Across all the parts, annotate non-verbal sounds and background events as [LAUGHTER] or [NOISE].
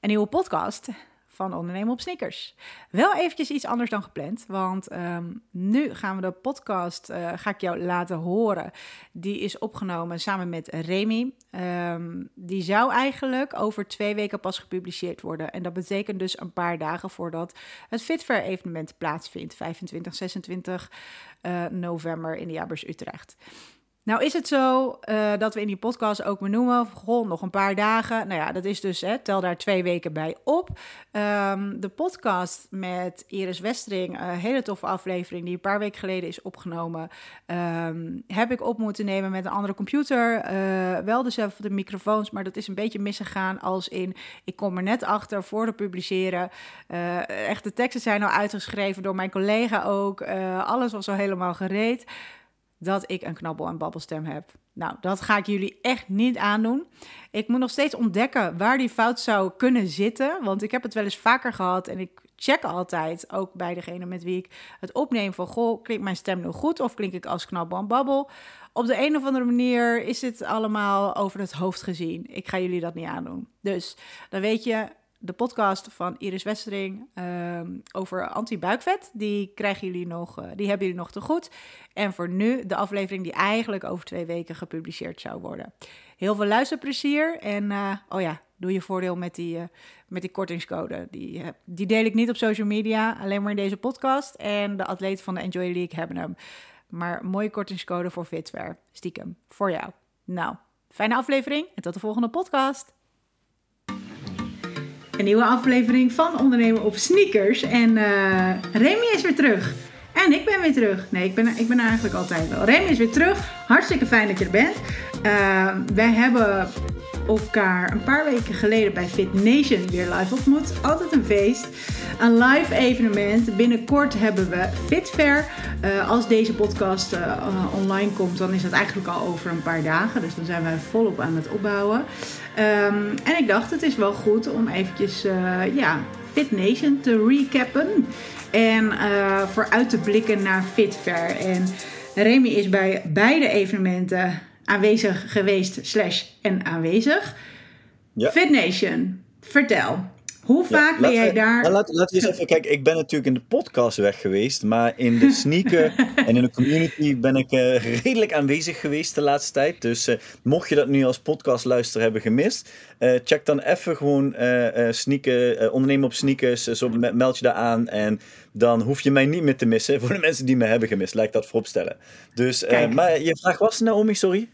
een nieuwe podcast van Ondernemen op Sneakers. Wel eventjes iets anders dan gepland, want ehm, nu gaan we de podcast, uh, ga ik jou laten horen. Die is opgenomen samen met Remy. Ehm, die zou eigenlijk over twee weken pas gepubliceerd worden. En dat betekent dus een paar dagen voordat het Fitfair evenement plaatsvindt, 25, 26 uh, november in de Jabbers Utrecht. Nou is het zo uh, dat we in die podcast ook benoemen, goh, nog een paar dagen. Nou ja, dat is dus, hè, tel daar twee weken bij op. Um, de podcast met Iris Westering, een hele toffe aflevering die een paar weken geleden is opgenomen, um, heb ik op moeten nemen met een andere computer. Uh, wel dezelfde de microfoons, maar dat is een beetje misgegaan als in, ik kom er net achter voor het publiceren. Uh, echt, de teksten zijn al uitgeschreven door mijn collega ook. alles was al helemaal gereed dat ik een knabbel- en babbelstem heb. Nou, dat ga ik jullie echt niet aandoen. Ik moet nog steeds ontdekken waar die fout zou kunnen zitten. Want ik heb het wel eens vaker gehad en ik check altijd, ook bij degene met wie ik het opneem, van goh, klinkt mijn stem nu goed of klink ik als knabbel en babbel? Op de een of andere manier is dit allemaal over het hoofd gezien. Ik ga jullie dat niet aandoen. Dus dan weet je, de podcast van Iris Westering um, over anti-buikvet. Die krijgen jullie nog, uh, die hebben jullie nog te goed. En voor nu de aflevering die eigenlijk over twee weken gepubliceerd zou worden. Heel veel luisterplezier en uh, oh ja, doe je voordeel met die, uh, met die kortingscode. Die, die deel ik niet op social media, alleen maar in deze podcast. En de atleten van de Enjoy League hebben hem. Maar mooie kortingscode voor Fitwear, stiekem, voor jou. Nou, fijne aflevering en tot de volgende podcast. Een nieuwe aflevering van Ondernemen op Sneakers. En uh, Remy is weer terug. En ik ben weer terug. Nee, ik ben, ik ben eigenlijk altijd wel. Remy is weer terug. Hartstikke fijn dat je er bent. Uh, wij hebben elkaar een paar weken geleden bij Fit Nation weer live ontmoet. Altijd een feest. Een live evenement. Binnenkort hebben we Fitfair. Uh, als deze podcast uh, online komt, dan is dat eigenlijk al over een paar dagen. Dus dan zijn wij volop aan het opbouwen. Um, en ik dacht, het is wel goed om eventjes uh, ja, Fit Nation te recappen. En vooruit te blikken naar Fitfair. En Remy is bij beide evenementen aanwezig geweest slash en aanwezig. Ja. Fit Nation, vertel. Hoe vaak ja, ben jij we, daar? Nou, laten laat we eens even kijken. Ik ben natuurlijk in de podcast weg geweest, maar in de [LAUGHS] sneaker en in de community ben ik uh, redelijk aanwezig geweest de laatste tijd. Dus uh, mocht je dat nu als podcastluister hebben gemist, uh, check dan even gewoon sneaker, ondernemen op sneakers. zo meld je daar aan en dan hoef je mij niet meer te missen. Voor de mensen die me hebben gemist, lijkt dat vooropstellen. Dus, maar je vraag was, Naomi, sorry?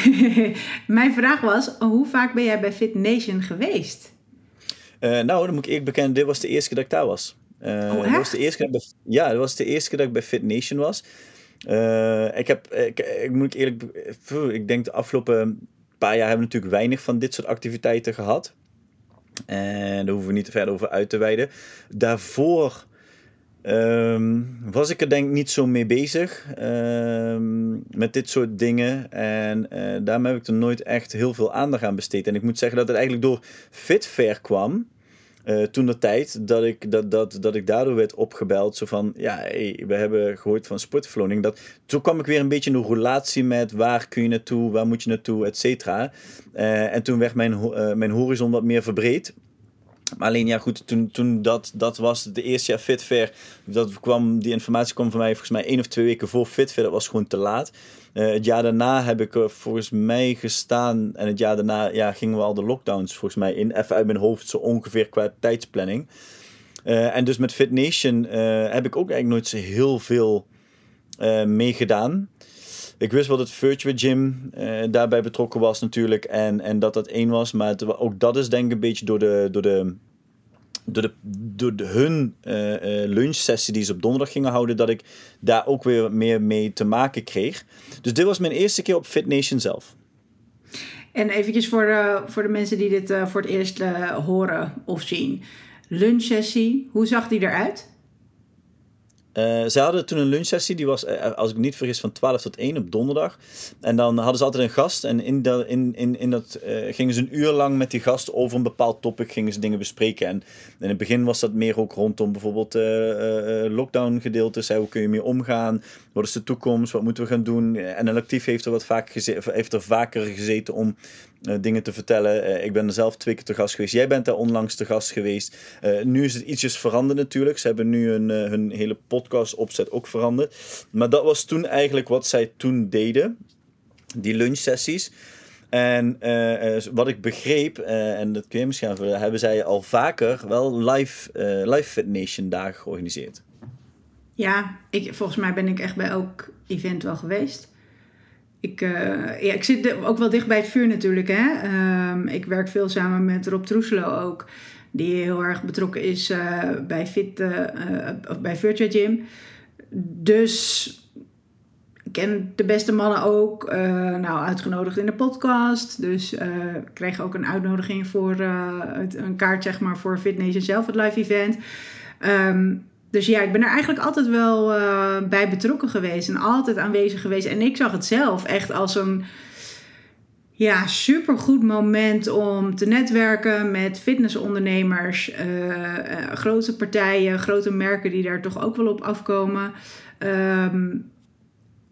[LAUGHS] Mijn vraag was, hoe vaak ben jij bij Fit Nation geweest? Uh, nou, dan moet ik eerlijk bekennen, dit was de eerste keer dat ik daar was. Uh, oh, dat was de eerste keer dat ik bij, ja, dat was de eerste keer dat ik bij Fit Nation was. Uh, ik heb, ik, ik, moet eerlijk, ik denk de afgelopen paar jaar hebben we natuurlijk weinig van dit soort activiteiten gehad. En daar hoeven we niet te verder over uit te wijden. Daarvoor um, was ik er denk ik niet zo mee bezig um, met dit soort dingen. En uh, daarom heb ik er nooit echt heel veel aandacht aan besteed. En ik moet zeggen dat het eigenlijk door Fitfair kwam. Uh, toen de tijd dat ik, dat, dat, dat ik daardoor werd opgebeld. Zo van, ja, we hebben gehoord van sportverloning. Dat, toen kwam ik weer een beetje in een relatie met waar kun je naartoe, waar moet je naartoe, et cetera. Uh, en toen werd mijn, mijn horizon wat meer verbreed. Alleen, ja goed, toen, toen dat, dat was de eerste jaar Fitfair. Dat kwam, die informatie kwam van mij volgens mij één of twee weken voor Fitfair. Dat was gewoon te laat. Uh, het jaar daarna heb ik er volgens mij gestaan. En het jaar daarna ja, gingen we al de lockdowns volgens mij in. Even uit mijn hoofd, zo ongeveer qua tijdsplanning. Uh, en dus met Fit Nation heb ik ook eigenlijk nooit zo heel veel meegedaan. Ik wist wel dat Virtual Gym daarbij betrokken was natuurlijk. En, en dat dat één was. Maar ook dat is denk ik een beetje door de... Door de door, de, door de, hun uh, uh, lunchsessie die ze op donderdag gingen houden, dat ik daar ook weer meer mee te maken kreeg. Dus dit was mijn eerste keer op Fit Nation zelf. En eventjes voor de, voor de mensen die dit voor het eerst horen of zien. Lunchsessie, hoe zag die eruit? Uh, ze hadden toen een lunchsessie, die was, uh, als ik niet vergis, van 12 tot 1 op donderdag. En dan hadden ze altijd een gast. En in, in, in, in dat uh, gingen ze een uur lang met die gast over een bepaald topic gingen ze dingen bespreken. En in het begin was dat meer ook rondom bijvoorbeeld lockdown gedeeltes. Hoe kun je mee omgaan? Wat is de toekomst? Wat moeten we gaan doen? En Actief heeft er, wat heeft er vaker gezeten om dingen te vertellen. ik ben er zelf twee keer te gast geweest. Jij bent daar onlangs te gast geweest. nu is het ietsjes veranderd natuurlijk. Ze hebben nu hun, hun hele podcast opzet ook veranderd. Maar dat was toen eigenlijk wat zij toen deden. Die lunchsessies. En uh, wat ik begreep, uh, en dat kun je misschien even, hebben zij al vaker wel live, live Fit Nation dagen georganiseerd. Ja, ik, volgens mij ben ik echt bij elk event wel geweest. Ik, ja, ik zit ook wel dicht bij het vuur natuurlijk. Hè? Ehm, ik werk veel samen met Rob Troeselo ook. Die heel erg betrokken is bij Fit, of bij Virtua Gym. Dus ken de beste mannen ook. Nou, uitgenodigd in de podcast. Dus ik kreeg ook een uitnodiging voor uh, een kaart, zeg maar, voor Fitness zelf, het live event. Um, dus ja, ik ben er eigenlijk altijd wel bij betrokken geweest en altijd aanwezig geweest. En ik zag het zelf echt als een ja, supergoed moment om te netwerken met fitnessondernemers, grote partijen, grote merken die daar toch ook wel op afkomen. Um,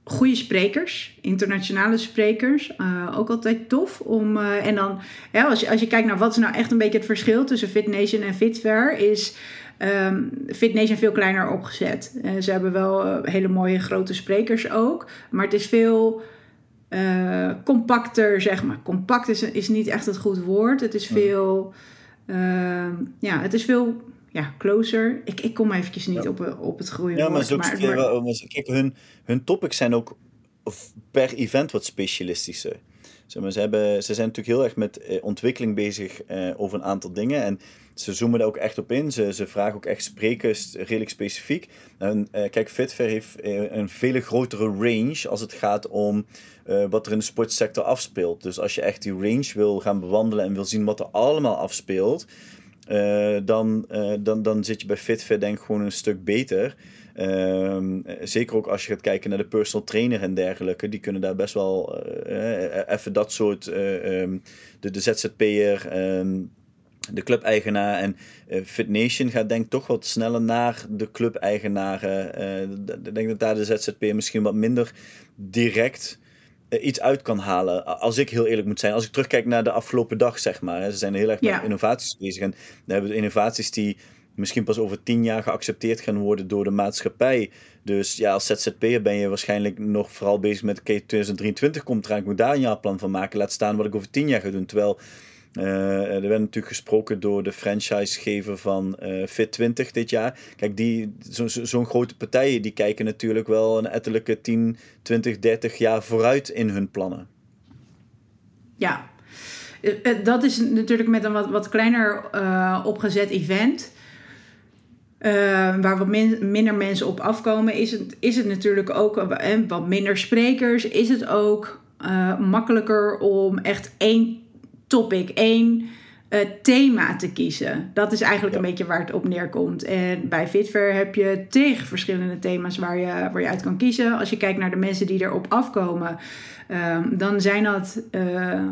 goede sprekers, internationale sprekers. Ook altijd tof om. En dan, ja, als, je, als je kijkt naar wat is nou echt een beetje het verschil tussen FitNation en FitFair, is um, FitNation veel kleiner opgezet. Uh, ze hebben wel hele mooie grote sprekers ook, maar het is veel. compacter, zeg maar. Compact is, is niet echt het goed woord. Het is veel. Ehm, ja, het is veel ja, closer. Ik, ik kom eventjes niet op, op het goede ja, maar woord. Maar, maar, maar, kijk, hun, hun topics zijn ook per event wat specialistischer. Zeg maar, ze, hebben, ze zijn natuurlijk heel erg met eh, ontwikkeling bezig eh, over een aantal dingen. En ze zoomen daar ook echt op in. Ze, ze vragen ook echt sprekers redelijk specifiek. En, uh, kijk, Fitfair heeft een veel grotere range als het gaat om wat er in de sportsector afspeelt. Dus als je echt die range wil gaan bewandelen en wil zien wat er allemaal afspeelt, dan, dan, dan zit je bij FitFit denk ik gewoon een stuk beter. Uh, zeker ook als je gaat kijken naar de personal trainer en dergelijke. Die kunnen daar best wel even dat soort... Um, de, de ZZP'er, um, de clubeigenaar en FitNation gaat denk ik toch wat sneller naar de clubeigenaren. Ik denk dat daar de ZZP'er misschien wat minder direct eh, iets uit kan halen. Als ik heel eerlijk moet zijn. Als ik terugkijk naar de afgelopen dag, zeg maar. Ze zijn heel erg met innovaties bezig. En dan hebben we innovaties die misschien pas over tien jaar geaccepteerd gaan worden door de maatschappij. Dus ja, als ZZP'er ben je waarschijnlijk nog vooral bezig met... Oké, 2023 komt eraan, ik moet daar een jaarplan van maken. Laat staan wat ik over tien jaar ga doen. Terwijl uh, er werd natuurlijk gesproken door de franchisegever van uh, Fit20 dit jaar. Kijk, die, zo'n zo grote partijen die kijken natuurlijk wel een etterlijke 10, 20, 30 jaar vooruit in hun plannen. Ja, dat is natuurlijk met een wat, wat kleiner opgezet event. Waar wat min, minder mensen op afkomen, is het, is het natuurlijk ook en wat minder sprekers. Is het ook makkelijker om echt één topic, één uh, thema te kiezen. Dat is eigenlijk een beetje waar het op neerkomt. En bij Fitver heb je tegen verschillende thema's waar je, waar je uit kan kiezen. Als je kijkt naar de mensen die erop afkomen, um, dan zijn dat uh,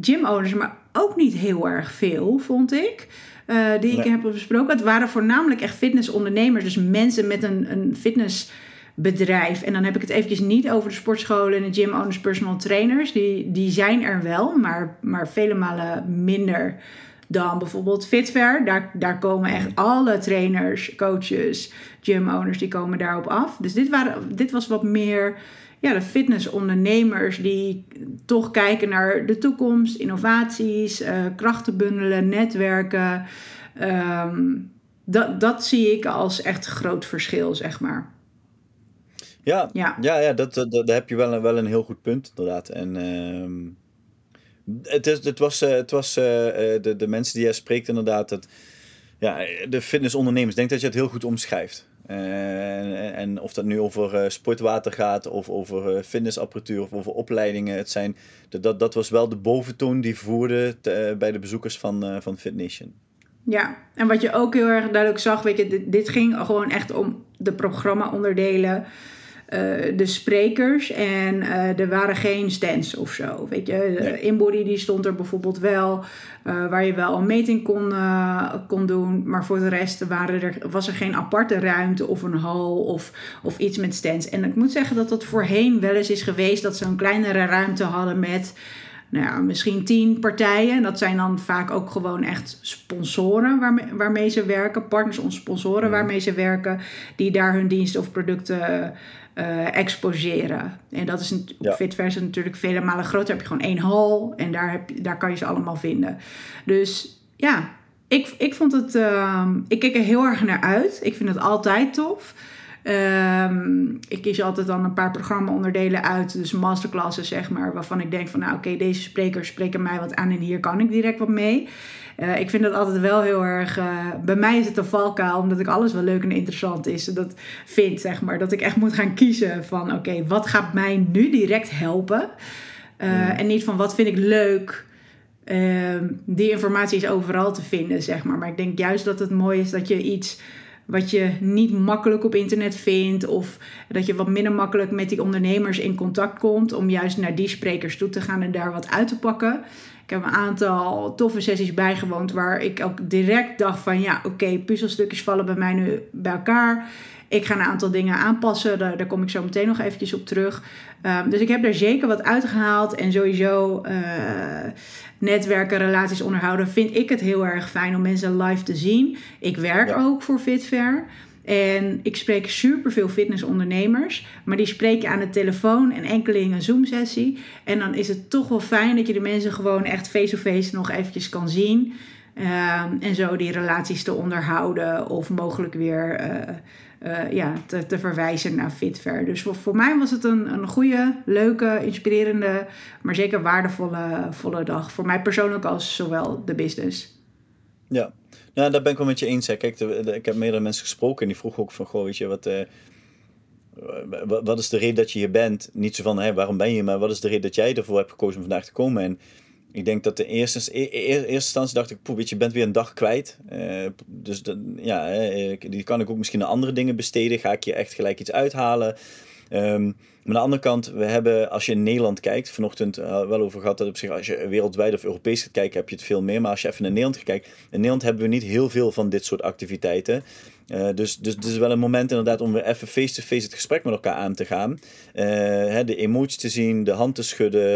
gym-owners, maar ook niet heel erg veel, vond ik. Uh, die ik heb besproken. Het waren voornamelijk echt fitnessondernemers. Dus mensen met een, een fitness bedrijf. En dan heb ik het eventjes niet over de sportscholen en de gym owners, personal trainers. Die, die zijn er wel, maar, maar vele malen minder dan bijvoorbeeld Fitfair. Daar, daar komen echt alle trainers, coaches, gym owners, die komen daarop af. Dus dit, waren, dit was wat meer ja, de fitnessondernemers die toch kijken naar de toekomst, innovaties, uh, krachten bundelen, netwerken. Um, dat, dat zie ik als echt groot verschil, zeg maar. Ja, ja. ja, ja dat, dat, daar heb je wel een, wel een heel goed punt, inderdaad. En uh, het, is, het was, uh, het was uh, de, de mensen die jij spreekt, inderdaad, dat, ja, de fitnessondernemers. Denk dat je het heel goed omschrijft. En, en, of dat nu over sportwater gaat, of over fitnessapparatuur, of over opleidingen. Het zijn, dat, dat was wel de boventoon die voerde te, bij de bezoekers van, van FitNation. Ja, en wat je ook heel erg duidelijk zag, weet je, dit, dit ging gewoon echt om de programma-onderdelen. Eh, de sprekers en uh, er waren geen stands of zo. Weet je, de Inbody die stond er bijvoorbeeld wel, waar je wel een meting kon, kon doen, maar voor de rest waren er, was er geen aparte ruimte of een hal of, of iets met stands. En ik moet zeggen dat dat voorheen wel eens is geweest dat ze een kleinere ruimte hadden met nou ja, misschien tien partijen. Dat zijn dan vaak ook gewoon echt sponsoren waarmee, waarmee ze werken, partners of sponsoren waarmee ze werken, die daar hun diensten of producten uh, exposeren. En dat is een, ja. Fitverse natuurlijk vele malen groter. heb je gewoon één hal en daar, heb, daar kan je ze allemaal vinden. Dus ja, ik, ik vond het. Uh, ik keek er heel erg naar uit. Ik vind het altijd tof. Um, ik kies altijd dan een paar programma-onderdelen uit, dus masterclasses zeg maar, waarvan ik denk van nou oké, deze sprekers spreken mij wat aan en hier kan ik direct wat mee. Uh, ik vind dat altijd wel heel erg. Uh, bij mij is het een valkuil, omdat ik alles wel leuk en interessant is. Dat vind, zeg maar. Dat ik echt moet gaan kiezen van: oké, wat gaat mij nu direct helpen? Uh, En niet van wat vind ik leuk. Ehm, die informatie is overal te vinden, zeg maar. Maar ik denk juist dat het mooi is dat je iets wat je niet makkelijk op internet vindt. Of dat je wat minder makkelijk met die ondernemers in contact komt. Om juist naar die sprekers toe te gaan en daar wat uit te pakken. Ik heb een aantal toffe sessies bijgewoond waar ik ook direct dacht van ja, oké, puzzelstukjes vallen bij mij nu bij elkaar. Ik ga een aantal dingen aanpassen. Daar, daar kom ik zo meteen nog eventjes op terug. Um, dus ik heb daar zeker wat uitgehaald. En sowieso uh, netwerken, relaties onderhouden, vind ik het heel erg fijn om mensen live te zien. Ik werk ook voor Fitfair. En ik spreek superveel fitnessondernemers, maar die spreken aan de telefoon en enkeling een Zoom-sessie. En dan is het toch wel fijn dat je de mensen gewoon echt face-to-face nog eventjes kan zien. Ehm, en zo die relaties te onderhouden of mogelijk weer uh, uh, ja, te, te, verwijzen naar Fitver. Dus voor, mij was het een, een goede, leuke, inspirerende, maar zeker waardevolle volle dag. Voor mij persoonlijk als zowel de business. Ja, nou, daar ben ik wel met je eens. Kijk, ik heb meerdere mensen gesproken en die vroegen ook van, goh, weet je, wat, uh, wat is de reden dat je hier bent? Niet zo van, hé, waarom ben je, maar wat is de reden dat jij ervoor hebt gekozen om vandaag te komen? En ik denk dat de eerste, e-, e-, eerste instantie dacht ik, poeh, weet je, je bent weer een dag kwijt. Uh, dus ja, die kan ik ook misschien naar andere dingen besteden. Ga ik hier echt gelijk iets uithalen? Um, maar aan de andere kant, we hebben, als je in Nederland kijkt, vanochtend uh, wel over gehad dat op zich, als je wereldwijd of Europees gaat kijken, heb je het veel meer. Maar als je even naar Nederland kijkt, in Nederland hebben we niet heel veel van dit soort activiteiten. Uh, dus, dus het is wel een moment inderdaad om weer even face-to-face het gesprek met elkaar aan te gaan. Uh, hè, de emoties te zien, de hand te schudden,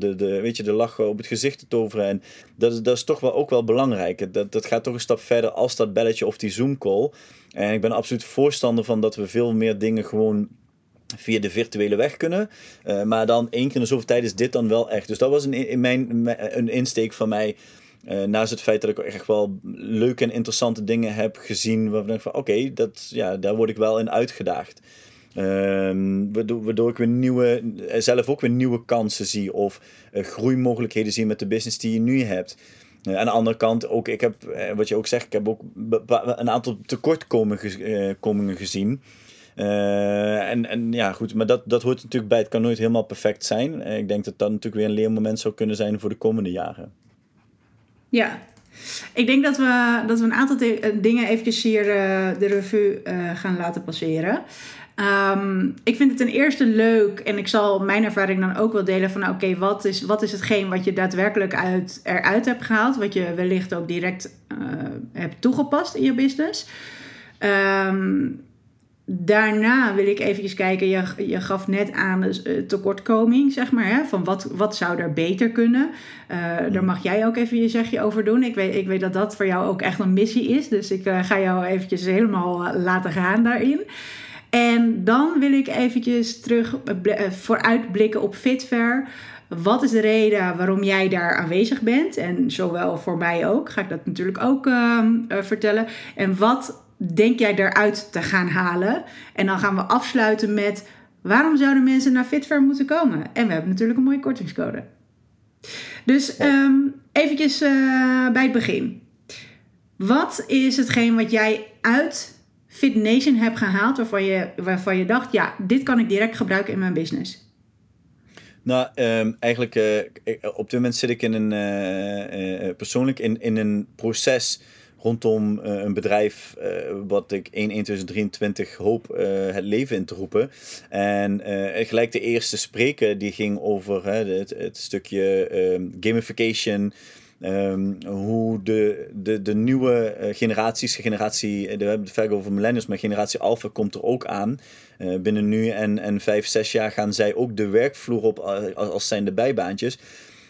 de, de, weet je, de lachen op het gezicht te toveren. En dat is, dat is toch wel ook wel belangrijk. Dat, dat gaat toch een stap verder als dat belletje of die Zoom-call. En ik ben absoluut voorstander van dat we veel meer dingen gewoon via de virtuele weg kunnen. Maar dan één keer in de zoveel tijd is dit dan wel echt. Dus dat was een, in mijn, een insteek van mij. Uh, naast het feit dat ik echt wel leuke en interessante dingen heb gezien. Waarvan ik van oké, dat ja, daar word ik wel in uitgedaagd. Uh, waardoor, ik weer nieuwe, eh, zelf ook weer nieuwe kansen zie. Of uh, groeimogelijkheden zie met de business die je nu hebt. aan de andere kant ook, ik heb, wat je ook zegt, ik heb ook een aantal tekortkomingen gezien. Uh, en, en ja, goed, maar dat, dat hoort natuurlijk bij. Het kan nooit helemaal perfect zijn. Uh, ik denk dat dat natuurlijk weer een leermoment zou kunnen zijn voor de komende jaren. Ja, ik denk dat we, dat we een aantal dingen eventjes hier uh, de revue gaan laten passeren. Um, ik vind het ten eerste leuk en ik zal mijn ervaring dan ook wel delen van, oké, wat, is, wat is hetgeen wat je daadwerkelijk uit, eruit hebt gehaald, wat je wellicht ook direct hebt toegepast in je business. Um, Daarna wil ik eventjes kijken, je, je gaf net aan de uh, tekortkoming, zeg maar, hè, van wat, wat zou er beter kunnen. Uh, Daar mag jij ook even je zegje over doen. Ik weet, ik weet dat dat voor jou ook echt een missie is, dus ik uh, ga jou eventjes helemaal laten gaan daarin. En dan wil ik eventjes terug vooruitblikken op Fitver. Wat is de reden waarom jij daar aanwezig bent? En zowel voor mij ook, ga ik dat natuurlijk ook ehm, vertellen. En wat denk jij eruit te gaan halen? En dan gaan we afsluiten met waarom zouden mensen naar Fitfair moeten komen? En we hebben natuurlijk een mooie kortingscode. Dus um, eventjes uh, bij het begin. Wat is hetgeen wat jij uit FitNation hebt gehaald waarvan je, waarvan je dacht, ja, dit kan ik direct gebruiken in mijn business? Nou, um, eigenlijk uh, op dit moment zit ik in een, uh, persoonlijk in, in een proces rondom uh, een bedrijf uh, wat ik 1 2023 hoop uh, het leven in te roepen. En gelijk de eerste spreker die ging over het, het, stukje ehm, gamification. Um, hoe de, de, de nieuwe generaties, generatie, we hebben het vaak over millennials, maar generatie Alpha komt er ook aan. binnen nu en, en vijf, zes jaar gaan zij ook de werkvloer op als, als zijn de bijbaantjes.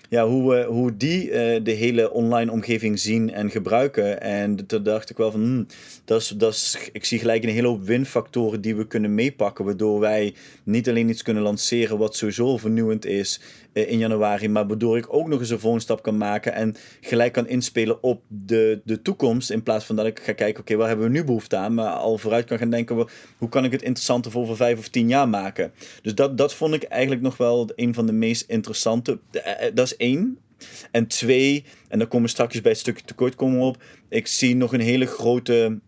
Ja, hoe, hoe die uh, de hele online omgeving zien en gebruiken. En toen dacht ik wel van, hmm, dat is, dat is, ik zie gelijk een hele hoop winfactoren die we kunnen meepakken. Waardoor wij niet alleen iets kunnen lanceren wat sowieso vernieuwend is in januari. Maar waardoor ik ook nog eens een volgende stap kan maken. En gelijk kan inspelen op de, de toekomst. In plaats van dat ik ga kijken, oké, waar hebben we nu behoefte aan? Maar al vooruit kan gaan denken, hoe kan ik het interessanter voor over vijf of tien jaar maken? Dus dat, dat vond ik eigenlijk nog wel een van de meest interessante. Dat is één. En twee, en dan komen we straks bij het stukje tekortkomen op. Ik zie nog een hele grote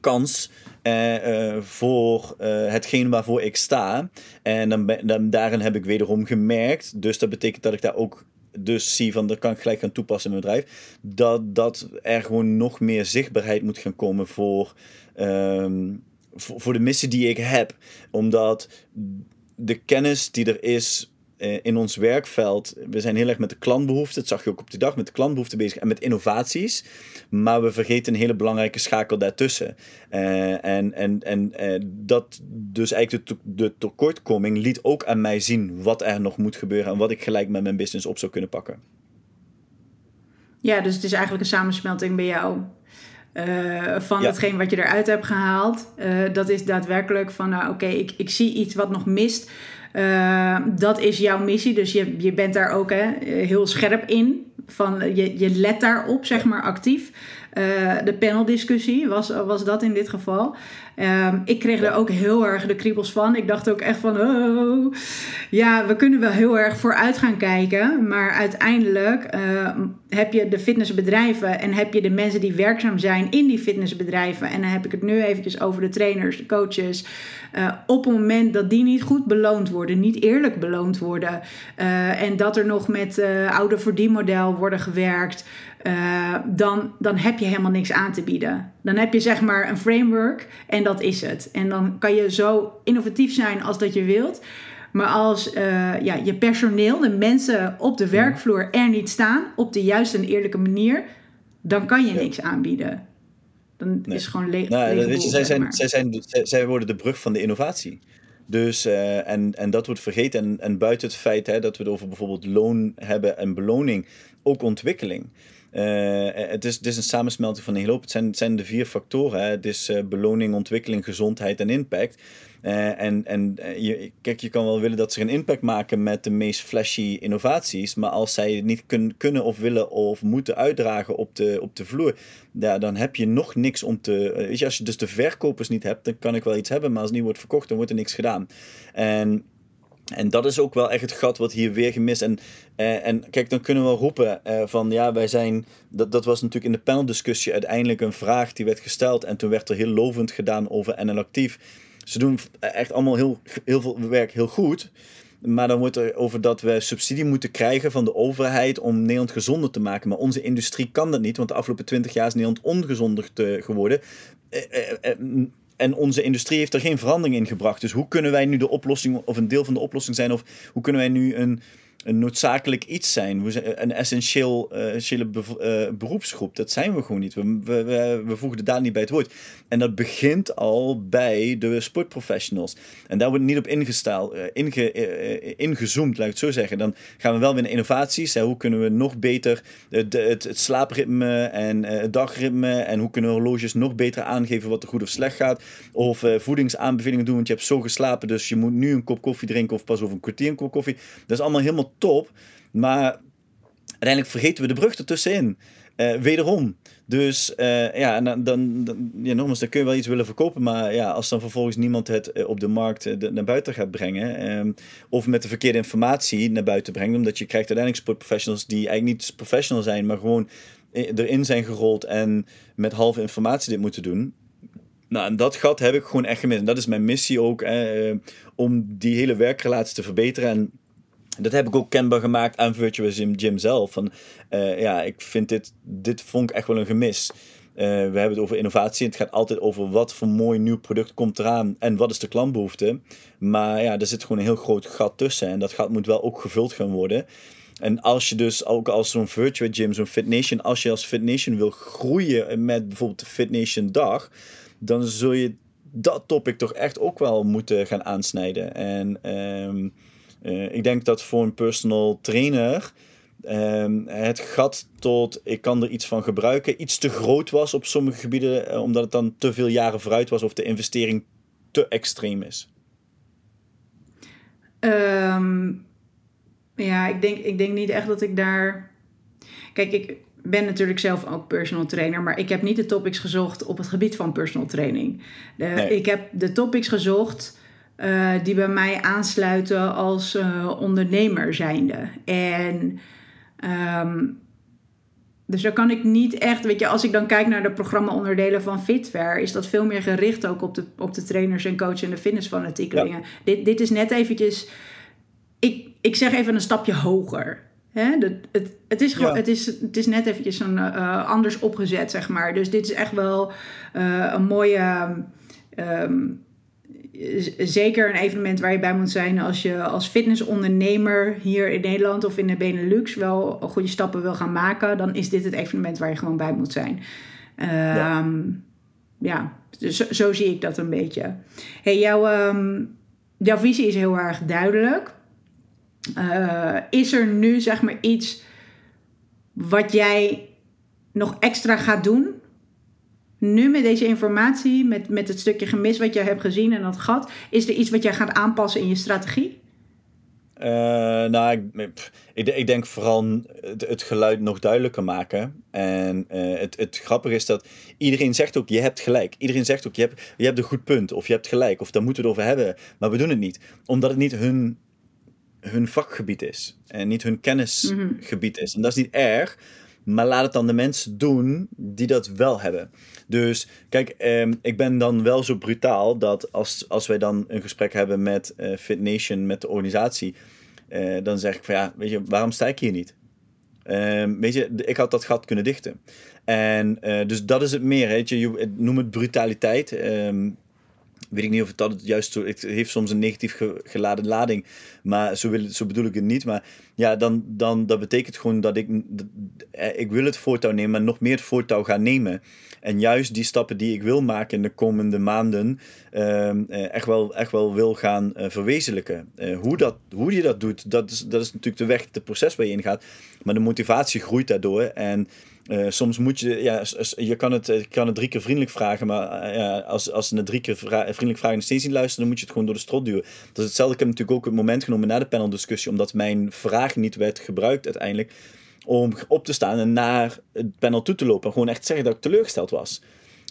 kans uh, voor uh, hetgeen waarvoor ik sta. En dan, dan, daarin heb ik wederom gemerkt. Dus dat betekent dat ik daar ook dus zie van dat kan ik gelijk gaan toepassen in mijn bedrijf. Dat, dat er gewoon nog meer zichtbaarheid moet gaan komen voor, um, voor, voor de missie die ik heb. Omdat de kennis die er is eh, in ons werkveld, we zijn heel erg met de klantbehoeften, dat zag je ook op die dag, met de klantbehoeften bezig en met innovaties. Maar we vergeten een hele belangrijke schakel daartussen. Uh, en en, en uh, dat, dus eigenlijk de, de tekortkoming liet ook aan mij zien wat er nog moet gebeuren en wat ik gelijk met mijn business op zou kunnen pakken. Ja, dus het is eigenlijk een samensmelting bij jou. Uh, van ja. hetgeen wat je eruit hebt gehaald. Dat is daadwerkelijk van, nou oké, okay, ik, ik zie iets wat nog mist. Uh, dat is jouw missie, dus je, je bent daar ook hè, heel scherp in. Van, je, je let daarop, zeg maar, actief. Uh, de paneldiscussie was, was dat in dit geval. Um, ik kreeg er ook heel erg de kriebels van. Ik dacht ook echt van, oh, ja, we kunnen wel heel erg vooruit gaan kijken. Maar uiteindelijk uh, heb je de fitnessbedrijven en heb je de mensen die werkzaam zijn in die fitnessbedrijven. En dan heb ik het nu eventjes over de trainers, de coaches. Uh, op het moment dat die niet goed beloond worden, niet eerlijk beloond worden. Uh, en dat er nog met oude verdienmodel worden gewerkt. Dan, dan heb je helemaal niks aan te bieden. Dan heb je zeg maar een framework en dat is het. En dan kan je zo innovatief zijn als dat je wilt. Maar als uh, ja, je personeel, de mensen op de werkvloer er niet staan op de juiste en eerlijke manier, dan kan je niks aanbieden. Dan nee. is het gewoon leeg. Nou, weet je, zij, zijn, zij, zijn, zij, zij worden de brug van de innovatie. Dus, uh, en, en dat wordt vergeten. En, en buiten het feit hè, dat we het over bijvoorbeeld loon hebben en beloning, ook ontwikkeling. Uh, het, is, het is een samensmelting van een hele hoop. Het zijn, het zijn de vier factoren. Hè. Het is uh, beloning, ontwikkeling, gezondheid en impact. Uh, en en je, kijk, je kan wel willen dat ze een impact maken met de meest flashy innovaties. Maar als zij het niet kun, kunnen of willen of moeten uitdragen op de, op de vloer. Ja, dan heb je nog niks om te. Weet je, als je dus de verkopers niet hebt, dan kan ik wel iets hebben. Maar als het niet wordt verkocht, dan wordt er niks gedaan. En en dat is ook wel echt het gat wat hier weer gemist. En, uh, en kijk, dan kunnen we roepen uh, van ja, wij zijn. Dat, dat was natuurlijk in de paneldiscussie uiteindelijk een vraag die werd gesteld. En toen werd er heel lovend gedaan over NL Actief. Ze doen echt allemaal heel, heel veel werk heel goed. Maar dan wordt er over dat we subsidie moeten krijgen van de overheid om Nederland gezonder te maken. Maar onze industrie kan dat niet, want de afgelopen twintig jaar is Nederland ongezonder geworden. Uh, en onze industrie heeft er geen verandering in gebracht. Dus hoe kunnen wij nu de oplossing, of een deel van de oplossing zijn, of hoe kunnen wij nu een een noodzakelijk iets zijn. Een essentieel uh, beroepsgroep. Dat zijn we gewoon niet. We, we, we, voegen daar niet bij het woord. En dat begint al bij de sportprofessionals. En daar wordt niet op ingesteld, uh, inge, ingezoomd, laat ik het zo zeggen. Dan gaan we wel weer naar innovaties. Hoe kunnen we nog beter het, het, het slaapritme en het dagritme en hoe kunnen horloges nog beter aangeven wat er goed of slecht gaat. Of voedingsaanbevelingen doen, want je hebt zo geslapen, dus je moet nu een kop koffie drinken of pas over een kwartier een kop koffie. Dat is allemaal helemaal top. Maar uiteindelijk vergeten we de brug ertussenin. Uh, wederom. Dus uh, ja, dan, dan, dan, kun je wel iets willen verkopen. Maar ja, als dan vervolgens niemand het uh, op de markt naar buiten gaat brengen. Um, of met de verkeerde informatie naar buiten brengt. Omdat je krijgt uiteindelijk sportprofessionals die eigenlijk niet professional zijn. Maar gewoon erin zijn gerold en met halve informatie dit moeten doen. Nou, en dat gat heb ik gewoon echt gemist. En dat is mijn missie ook. om die hele werkrelatie te verbeteren. En dat heb ik ook kenbaar gemaakt aan Virtuous Gym, zelf. Van, uh, ja, ik vind dit, dit vond ik echt wel een gemis. Uh, we hebben het over innovatie. Het gaat altijd over wat voor mooi nieuw product komt eraan en wat is de klantbehoefte. Maar ja, er zit gewoon een heel groot gat tussen en dat gat moet wel ook gevuld gaan worden. En als je dus ook als zo'n Virtual Gym, zo'n FitNation, als je als FitNation wil groeien met bijvoorbeeld de FitNation dag, dan zul je dat topic toch echt ook wel moeten gaan aansnijden. En um, uh, ik denk dat voor een personal trainer ehm, het gat tot ik kan er iets van gebruiken iets te groot was op sommige gebieden, eh, omdat het dan te veel jaren vooruit was of de investering te extreem is? Ehm, ja, ik denk, ik denk niet echt dat ik daar. Kijk, ik ben natuurlijk zelf ook personal trainer, maar ik heb niet de topics gezocht op het gebied van personal training. Ik heb de topics gezocht uh, die bij mij aansluiten als uh, ondernemer zijnde. En um, dus daar kan ik niet echt, weet je, als ik dan kijk naar de programma-onderdelen van Fitver, is dat veel meer gericht ook op de, op de trainers en coaches en de fitnessfanatiekelingen. Ja. Dit, dit is net eventjes, ik, ik zeg even een stapje hoger. Hè? Het, het, is gewoon, het, is, het is net eventjes een, uh, anders opgezet, zeg maar. Dus dit is echt wel uh, een mooie. Um, zeker een evenement waar je bij moet zijn als je als fitnessondernemer hier in Nederland of in de Benelux wel goede stappen wil gaan maken, dan is dit het evenement waar je gewoon bij moet zijn. ja. Um, ja, dus zo, zie ik dat een beetje. Hey, jouw, um, jouw visie is heel erg duidelijk. Uh, is er nu zeg maar iets wat jij nog extra gaat doen nu met deze informatie, met, met het stukje gemis wat je hebt gezien en dat gat, is er iets wat jij gaat aanpassen in je strategie? Uh, nou, ik, ik, ik, denk vooral het, het, geluid nog duidelijker maken. En uh, het, het grappige is dat iedereen zegt ook, je hebt gelijk. Iedereen zegt ook, je hebt, je hebt een goed punt. Of je hebt gelijk. Of daar moeten we het over hebben. Maar we doen het niet. Omdat het niet hun, hun vakgebied is. En niet hun kennisgebied mm is. En dat is niet erg. Maar laat het dan de mensen doen die dat wel hebben. Dus kijk, ehm, ik ben dan wel zo brutaal dat als, als wij dan een gesprek hebben met uh, Fit Nation, met de organisatie, uh, dan zeg ik van ja, weet je, waarom sta ik hier niet? Um, weet je, ik had dat gat kunnen dichten. En uh, dus dat is het meer, weet je, noem het brutaliteit. Weet ik niet of het juist zo... Het heeft soms een negatief geladen lading. Maar zo, wil, zo bedoel ik het niet. Maar ja, dan, dan dat betekent gewoon dat ik... Eh, ik wil het voortouw nemen, maar nog meer het voortouw gaan nemen. En juist die stappen die ik wil maken in de komende maanden... Ehm, eh, echt, wel, echt wel wil gaan uh, verwezenlijken. hoe, dat, hoe je dat doet, dat is, dat is natuurlijk de weg, het proces waar je in gaat. Maar de motivatie groeit daardoor. En uh, soms moet je, ja, je kan het, je kan het drie keer vriendelijk vragen, maar uh, als, als ze het drie keer vriendelijk vragen en steeds niet luisteren, dan moet je het gewoon door de strot duwen. Dat is hetzelfde. Ik heb natuurlijk ook het moment genomen na de paneldiscussie, omdat mijn vraag niet werd gebruikt uiteindelijk, om op te staan en naar het panel toe te lopen en gewoon echt zeggen dat ik teleurgesteld was.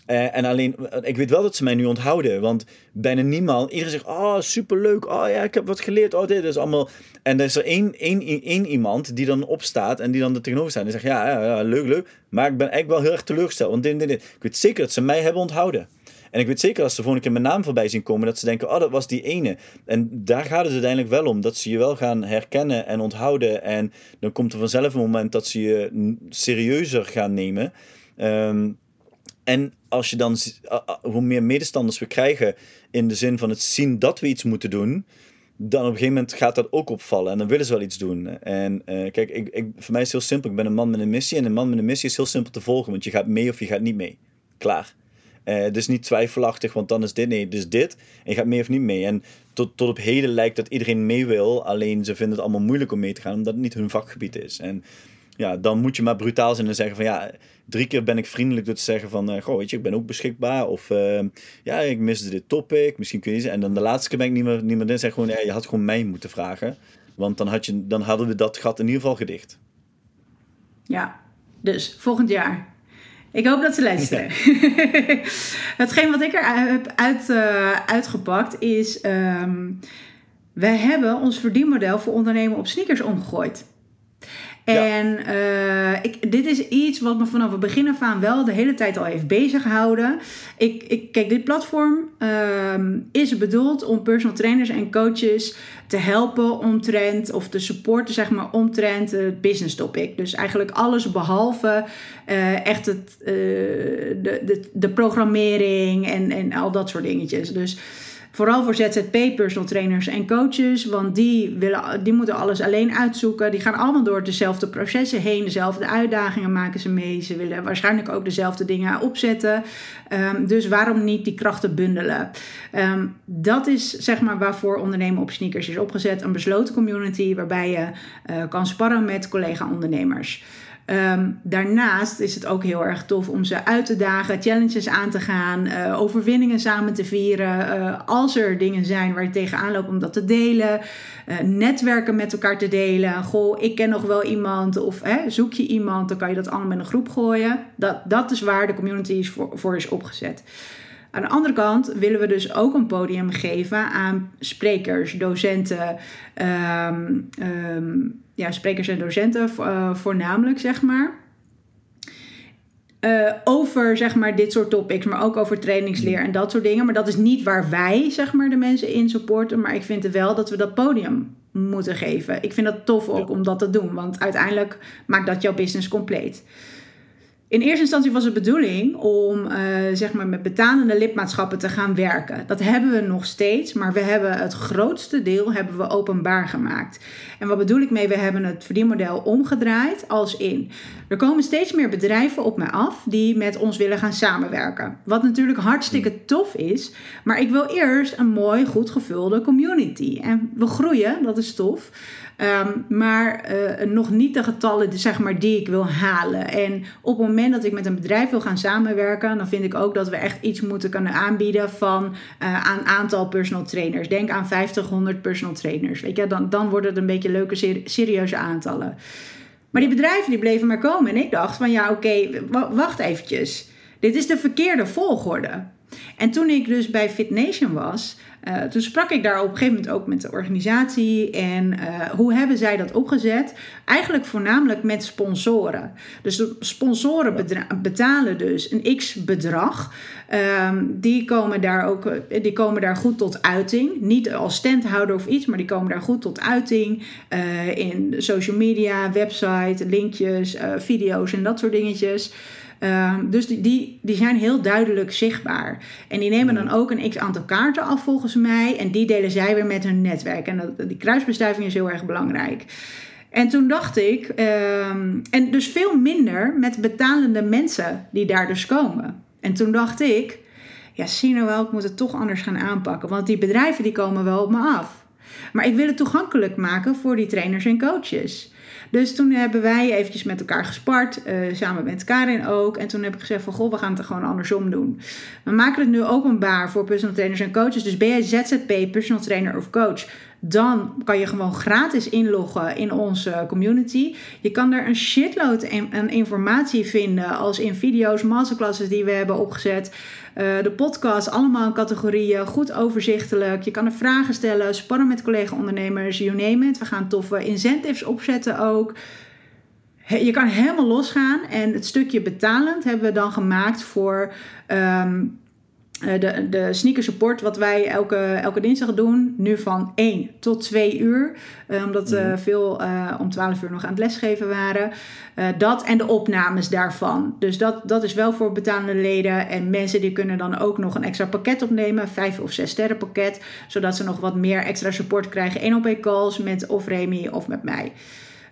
Uh, en alleen, ik weet wel dat ze mij nu onthouden. Want bijna niemand, iedereen zegt: Oh, superleuk. Oh ja, ik heb wat geleerd. Oh, dit is allemaal. En er is er één, één, één iemand die dan opstaat en die dan er tegenover staat. En zegt: ja, ja, ja, leuk, leuk. Maar ik ben eigenlijk wel heel erg teleurgesteld. Want dit, dit. Ik weet zeker dat ze mij hebben onthouden. En ik weet zeker als ze volgende keer mijn naam voorbij zien komen, dat ze denken: Oh, dat was die ene. En daar gaat het uiteindelijk wel om. Dat ze je wel gaan herkennen en onthouden. En dan komt er vanzelf een moment dat ze je serieuzer gaan nemen. Um, en als je dan, hoe meer medestanders we krijgen in de zin van het zien dat we iets moeten doen, dan op een gegeven moment gaat dat ook opvallen en dan willen ze wel iets doen. En uh, kijk, ik, ik, voor mij is het heel simpel. Ik ben een man met een missie en een man met een missie is heel simpel te volgen, want je gaat mee of je gaat niet mee. Klaar. Uh, dus niet twijfelachtig, want dan is dit, nee, dus dit. En je gaat mee of niet mee. En tot, tot op heden lijkt dat iedereen mee wil, alleen ze vinden het allemaal moeilijk om mee te gaan, omdat het niet hun vakgebied is. En ja, dan moet je maar brutaal zijn en zeggen van ja, drie keer ben ik vriendelijk door te zeggen van, uh, goh, weet je, ik ben ook beschikbaar. Of uh, ja, ik miste dit topic, misschien kun je En dan de laatste keer ben ik niet meer, niet meer in. Zeg gewoon, ja, je had gewoon mij moeten vragen. Want dan, had je, dan hadden we dat gat in ieder geval gedicht. Ja, dus volgend jaar. Ik hoop dat ze luisteren. [LAUGHS] Hetgeen wat ik er heb uit, uh, uitgepakt is... Um, wij hebben ons verdienmodel voor ondernemen op sneakers omgegooid. En uh, ik, dit is iets wat me vanaf het begin af aan wel de hele tijd al heeft bezig gehouden. Ik, ik, kijk, dit platform uh, is bedoeld om personal trainers en coaches te helpen omtrent, of te supporten, zeg maar, omtrent het business topic. Dus eigenlijk alles behalve uh, echt het, uh, de, de, de programmering en, en al dat soort dingetjes. Dus Vooral voor ZZP, personal trainers en coaches. Want die, willen, die moeten alles alleen uitzoeken. Die gaan allemaal door dezelfde processen heen. Dezelfde uitdagingen maken ze mee. Ze willen waarschijnlijk ook dezelfde dingen opzetten. Ehm, dus waarom niet die krachten bundelen? Ehm, dat is zeg maar waarvoor ondernemen op sneakers is opgezet. Een besloten community waarbij je uh, kan sparren met collega-ondernemers. Ehm, daarnaast is het ook heel erg tof om ze uit te dagen, challenges aan te gaan, uh, overwinningen samen te vieren. Uh, als er dingen zijn waar je tegenaan loopt, om dat te delen. Uh, netwerken met elkaar te delen. Goh, ik ken nog wel iemand. Of hè, zoek je iemand, dan kan je dat allemaal in een groep gooien. Dat, dat is waar de community voor, voor is opgezet. Aan de andere kant willen we dus ook een podium geven aan sprekers, docenten, um, um, ja, sprekers en docenten uh, voornamelijk, zeg maar. Uh, over zeg maar dit soort topics, maar ook over trainingsleer en dat soort dingen. Maar dat is niet waar wij zeg maar de mensen in supporten. Maar ik vind wel dat we dat podium moeten geven. Ik vind dat tof ook om dat te doen, want uiteindelijk maakt dat jouw business compleet. In eerste instantie was het bedoeling om uh, zeg maar met betalende lidmaatschappen te gaan werken. Dat hebben we nog steeds, maar we hebben het grootste deel hebben we openbaar gemaakt. En wat bedoel ik mee? We hebben het verdienmodel omgedraaid als in. Er komen steeds meer bedrijven op mij af die met ons willen gaan samenwerken. Wat natuurlijk hartstikke tof is, maar ik wil eerst een mooi, goed gevulde community. En we groeien, dat is tof. Um, maar uh, nog niet de getallen zeg maar, die ik wil halen. En op het moment dat ik met een bedrijf wil gaan samenwerken, dan vind ik ook dat we echt iets moeten kunnen aanbieden van uh, aan aantal personal trainers. Denk aan 50, 100 personal trainers. Weet je, dan, dan worden het een beetje leuke, serieuze aantallen. Maar die bedrijven die bleven maar komen. En ik dacht van ja, oké, wacht eventjes. Dit is de verkeerde volgorde. En toen ik dus bij FitNation was, uh, toen sprak ik daar op een gegeven moment ook met de organisatie. En uh, hoe hebben zij dat opgezet? Eigenlijk voornamelijk met sponsoren. Dus de sponsoren betalen dus een x-bedrag. Um, die, komen daar ook, eh, die komen daar goed tot uiting. Niet als standhouder of iets, maar die komen daar goed tot uiting. Uh, in social media, website, linkjes, video's en dat soort dingetjes. Um, dus die, die, die zijn heel duidelijk zichtbaar. En die nemen dan ook een x aantal kaarten af volgens mij. En die delen zij weer met hun netwerk. En dat, die kruisbestuiving is heel erg belangrijk. En toen dacht ik, um, en dus veel minder met betalende mensen die daar dus komen. En toen dacht ik, ja zie nou wel, ik moet het toch anders gaan aanpakken. Want die bedrijven die komen wel op me af. Maar ik wil het toegankelijk maken voor die trainers en coaches. Dus toen hebben wij eventjes met elkaar gespart, uh, samen met Karin ook. En toen heb ik gezegd van, goh, we gaan het er gewoon andersom doen. We maken het nu openbaar voor personal trainers en coaches. Dus ben jij ZZP, personal trainer of coach... Dan kan je gewoon gratis inloggen in onze community. Je kan daar een shitload aan informatie vinden, als in video's, masterclasses die we hebben opgezet. Uh, de podcast, allemaal categorieën, goed overzichtelijk. Je kan er vragen stellen, spannen met collega-ondernemers, you name it. We gaan toffe incentives opzetten ook. je kan helemaal losgaan. En het stukje betalend hebben we dan gemaakt voor uh, de, de sneaker support, wat wij elke, elke dinsdag doen, nu van 1 tot 2 uur. Uh, omdat uh, mm. veel om 12 uur nog aan het lesgeven waren. dat en de opnames daarvan. Dus dat, dat is wel voor betalende leden. En mensen die kunnen dan ook nog een extra pakket opnemen. 5 of 6 sterren pakket. Zodat ze nog wat meer extra support krijgen. 1 op 1 calls met of Remy of met mij.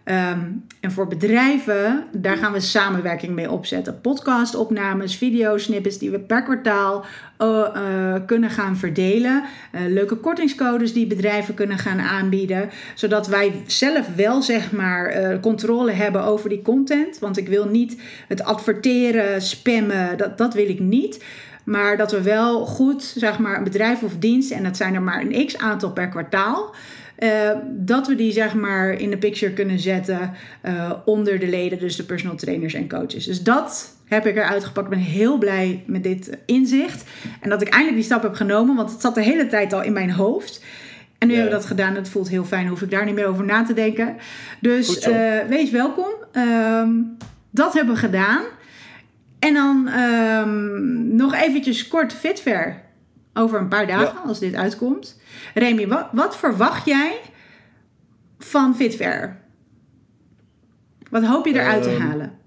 Um, en voor bedrijven, daar gaan we samenwerking mee opzetten. Podcastopnames, videosnippets die we per kwartaal uh, uh, kunnen gaan verdelen. Uh, leuke kortingscodes die bedrijven kunnen gaan aanbieden. Zodat wij zelf wel zeg maar controle hebben over die content. Want ik wil niet het adverteren, spammen, dat, dat wil ik niet. Maar dat we wel goed, zeg maar, een bedrijf of dienst, en dat zijn er maar een x aantal per kwartaal. Uh, dat we die zeg maar in de picture kunnen zetten uh, onder de leden, dus de personal trainers en coaches. Dus dat heb ik eruit gepakt. Ik ben heel blij met dit inzicht. En dat ik eindelijk die stap heb genomen, want het zat de hele tijd al in mijn hoofd. En nu hebben we dat gedaan. Het voelt heel fijn. Hoef ik daar niet meer over na te denken. Dus uh, wees welkom. Um, dat hebben we gedaan. En dan um, nog eventjes kort Fitver. Over een paar dagen, ja. als dit uitkomt. Remy, wat, wat, verwacht jij van Fitver? Wat hoop je eruit te Ehm, halen?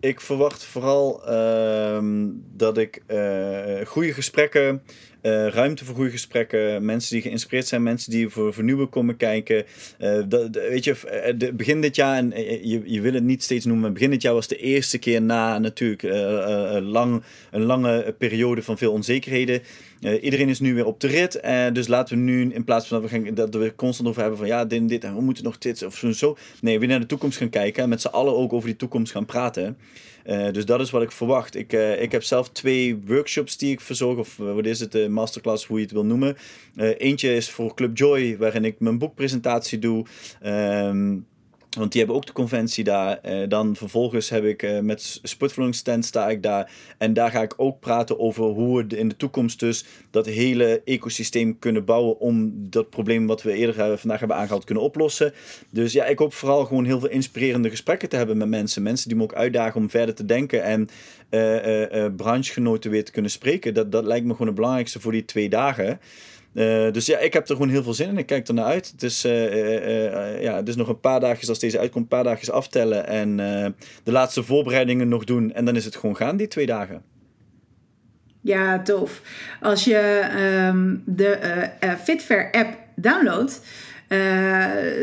Ik verwacht vooral ehm, dat ik eh, goede gesprekken uh, ruimte voor goede gesprekken. Mensen die geïnspireerd zijn, mensen die voor vernieuwen komen kijken. Uh, dat, weet je, de, begin dit jaar, en je, je wil het niet steeds noemen, begin dit jaar was de eerste keer na natuurlijk lang, een lange periode van veel onzekerheden. iedereen is nu weer op de rit. dus laten we nu, in plaats van dat we, gaan, dat we constant over hebben van ja, dit en dit en we moeten nog dit of zo, zo. Nee, we naar de toekomst gaan kijken en met z'n allen ook over die toekomst gaan praten. Dus dat is wat ik verwacht. Ik, ik heb zelf twee workshops die ik verzorg, of wat is het, masterclass, hoe je het wil noemen. eentje is voor Club Joy, waarin ik mijn boekpresentatie doe. Um, want die hebben ook de conventie daar. Uh, dan vervolgens heb ik uh, met stand sta ik daar. En daar ga ik ook praten over hoe we in de toekomst dus dat hele ecosysteem kunnen bouwen om dat probleem wat we eerder vandaag hebben aangehaald kunnen oplossen. Dus ja, ik hoop vooral gewoon heel veel inspirerende gesprekken te hebben met mensen. Mensen die me ook uitdagen om verder te denken en branchegenoten weer te kunnen spreken. Dat, dat lijkt me gewoon het belangrijkste voor die twee dagen. Uh, dus ja, ik heb er gewoon heel veel zin in. Ik kijk er naar uit. Het uh, uh, ja, is nog een paar dagen als deze uitkomt, een paar dagen aftellen. En de laatste voorbereidingen nog doen. En dan is het gewoon gaan, die twee dagen. Ja, tof. Als je um, de Fitfair app downloadt.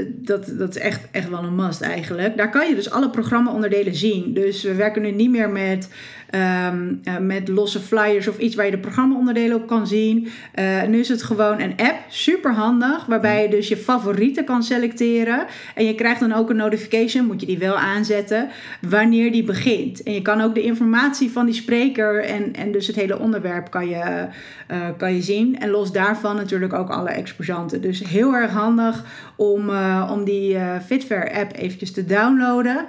dat, dat is echt, echt wel een must eigenlijk. Daar kan je dus alle programma-onderdelen zien. Dus we werken nu niet meer met Um, uh, met losse flyers of iets waar je de programmaonderdelen op kan zien. Uh, nu is het gewoon een app, super handig, waarbij je dus je favorieten kan selecteren. En je krijgt dan ook een notification, moet je die wel aanzetten, wanneer die begint. En je kan ook de informatie van die spreker en, en dus het hele onderwerp kan je, uh, kan je zien. En los daarvan natuurlijk ook alle exposanten. Dus heel erg handig om, om die Fitfair app eventjes te downloaden.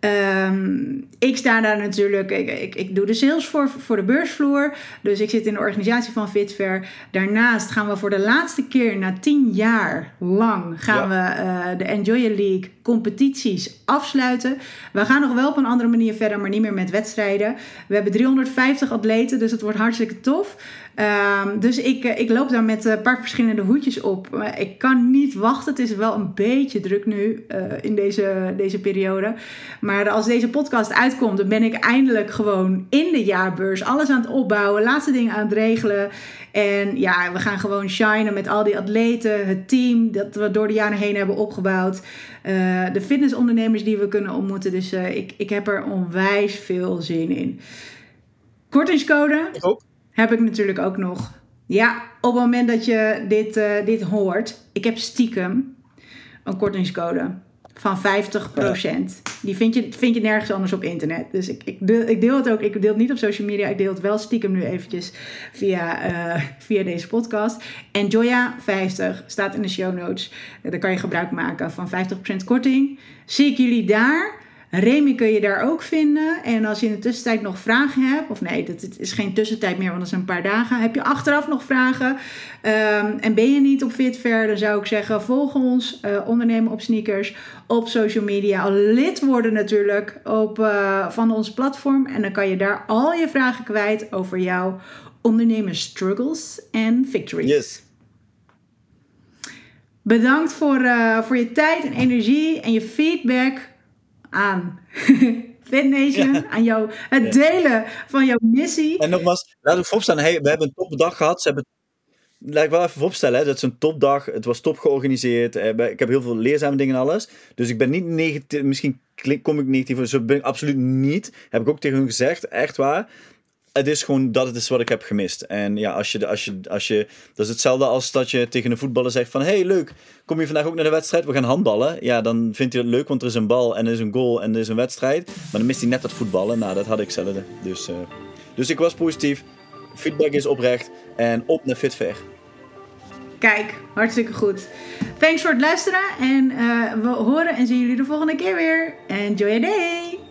Um, ik sta daar natuurlijk, ik, ik, ik, doe de sales voor, voor de beursvloer. Dus ik zit in de organisatie van Fitfair. Daarnaast gaan we voor de laatste keer na tien jaar lang gaan we uh, de Enjoy League competities afsluiten. We gaan nog wel op een andere manier verder, maar niet meer met wedstrijden. We hebben 350 atleten, dus het wordt hartstikke tof. Um, dus ik, eh, ik loop daar met een paar verschillende hoedjes op. ik kan niet wachten. Het is wel een beetje druk nu uh, in deze, deze periode. Maar als deze podcast uitkomt, dan ben ik eindelijk gewoon in de jaarbeurs. Alles aan het opbouwen, laatste dingen aan het regelen. En ja, we gaan gewoon shinen met al die atleten, het team dat we door de jaren heen hebben opgebouwd. De fitnessondernemers die we kunnen ontmoeten. Dus ik, ik heb er onwijs veel zin in. Kortingscode ik. Heb ik natuurlijk ook nog. Ja, op het moment dat je dit, uh, dit hoort, ik heb stiekem een kortingscode van 50%. Die vind je, vind je nergens anders op internet. Dus ik, ik, deel, ik deel het ook. Ik deel het niet op social media. Ik deel het wel stiekem nu eventjes via, uh, via deze podcast. En Joya 50 staat in de show notes. Daar kan je gebruik maken van 50% korting. Zie ik jullie daar. Remy kun je daar ook vinden. En als je in de tussentijd nog vragen hebt, of nee, dat is geen tussentijd meer, want dat zijn een paar dagen. Heb je achteraf nog vragen um, en ben je niet op Fitver, dan zou ik zeggen: volg ons, uh, ondernemen op sneakers, op social media. Al lid worden natuurlijk op, uh, van ons platform. En dan kan je daar al je vragen kwijt over jouw ondernemen struggles en victories. Yes. Bedankt voor, uh, voor je tijd en energie en je feedback aan [LAUGHS] FitNation, ja. aan jou, het delen van jouw missie. En nogmaals, laat ik vooropstaan, hey, we hebben een topdag gehad. Ze hebben laat ik wel even vooropstellen, hè, dat is een topdag. Het was top georganiseerd. Eh, ik heb heel veel leerzame dingen en alles. Dus ik ben niet negatief. Misschien kom ik negatief. Zo ben ik absoluut niet. Heb ik ook tegen hun gezegd. Echt waar het is gewoon dat het is wat ik heb gemist. En ja, als je, als je, als je, dat is hetzelfde als dat je tegen een voetballer zegt van... hey, leuk, kom je vandaag ook naar de wedstrijd? We gaan handballen. Ja, dan vindt hij het leuk, want er is een bal en er is een goal en er is een wedstrijd. Maar dan mist hij net dat voetballen. Nou, dat had ik zelf. Dus, uh, dus ik was positief. Feedback is oprecht. En op naar Fitfair. Kijk, hartstikke goed. Thanks voor het luisteren. En uh, we horen en zien jullie de volgende keer weer. Enjoy your day!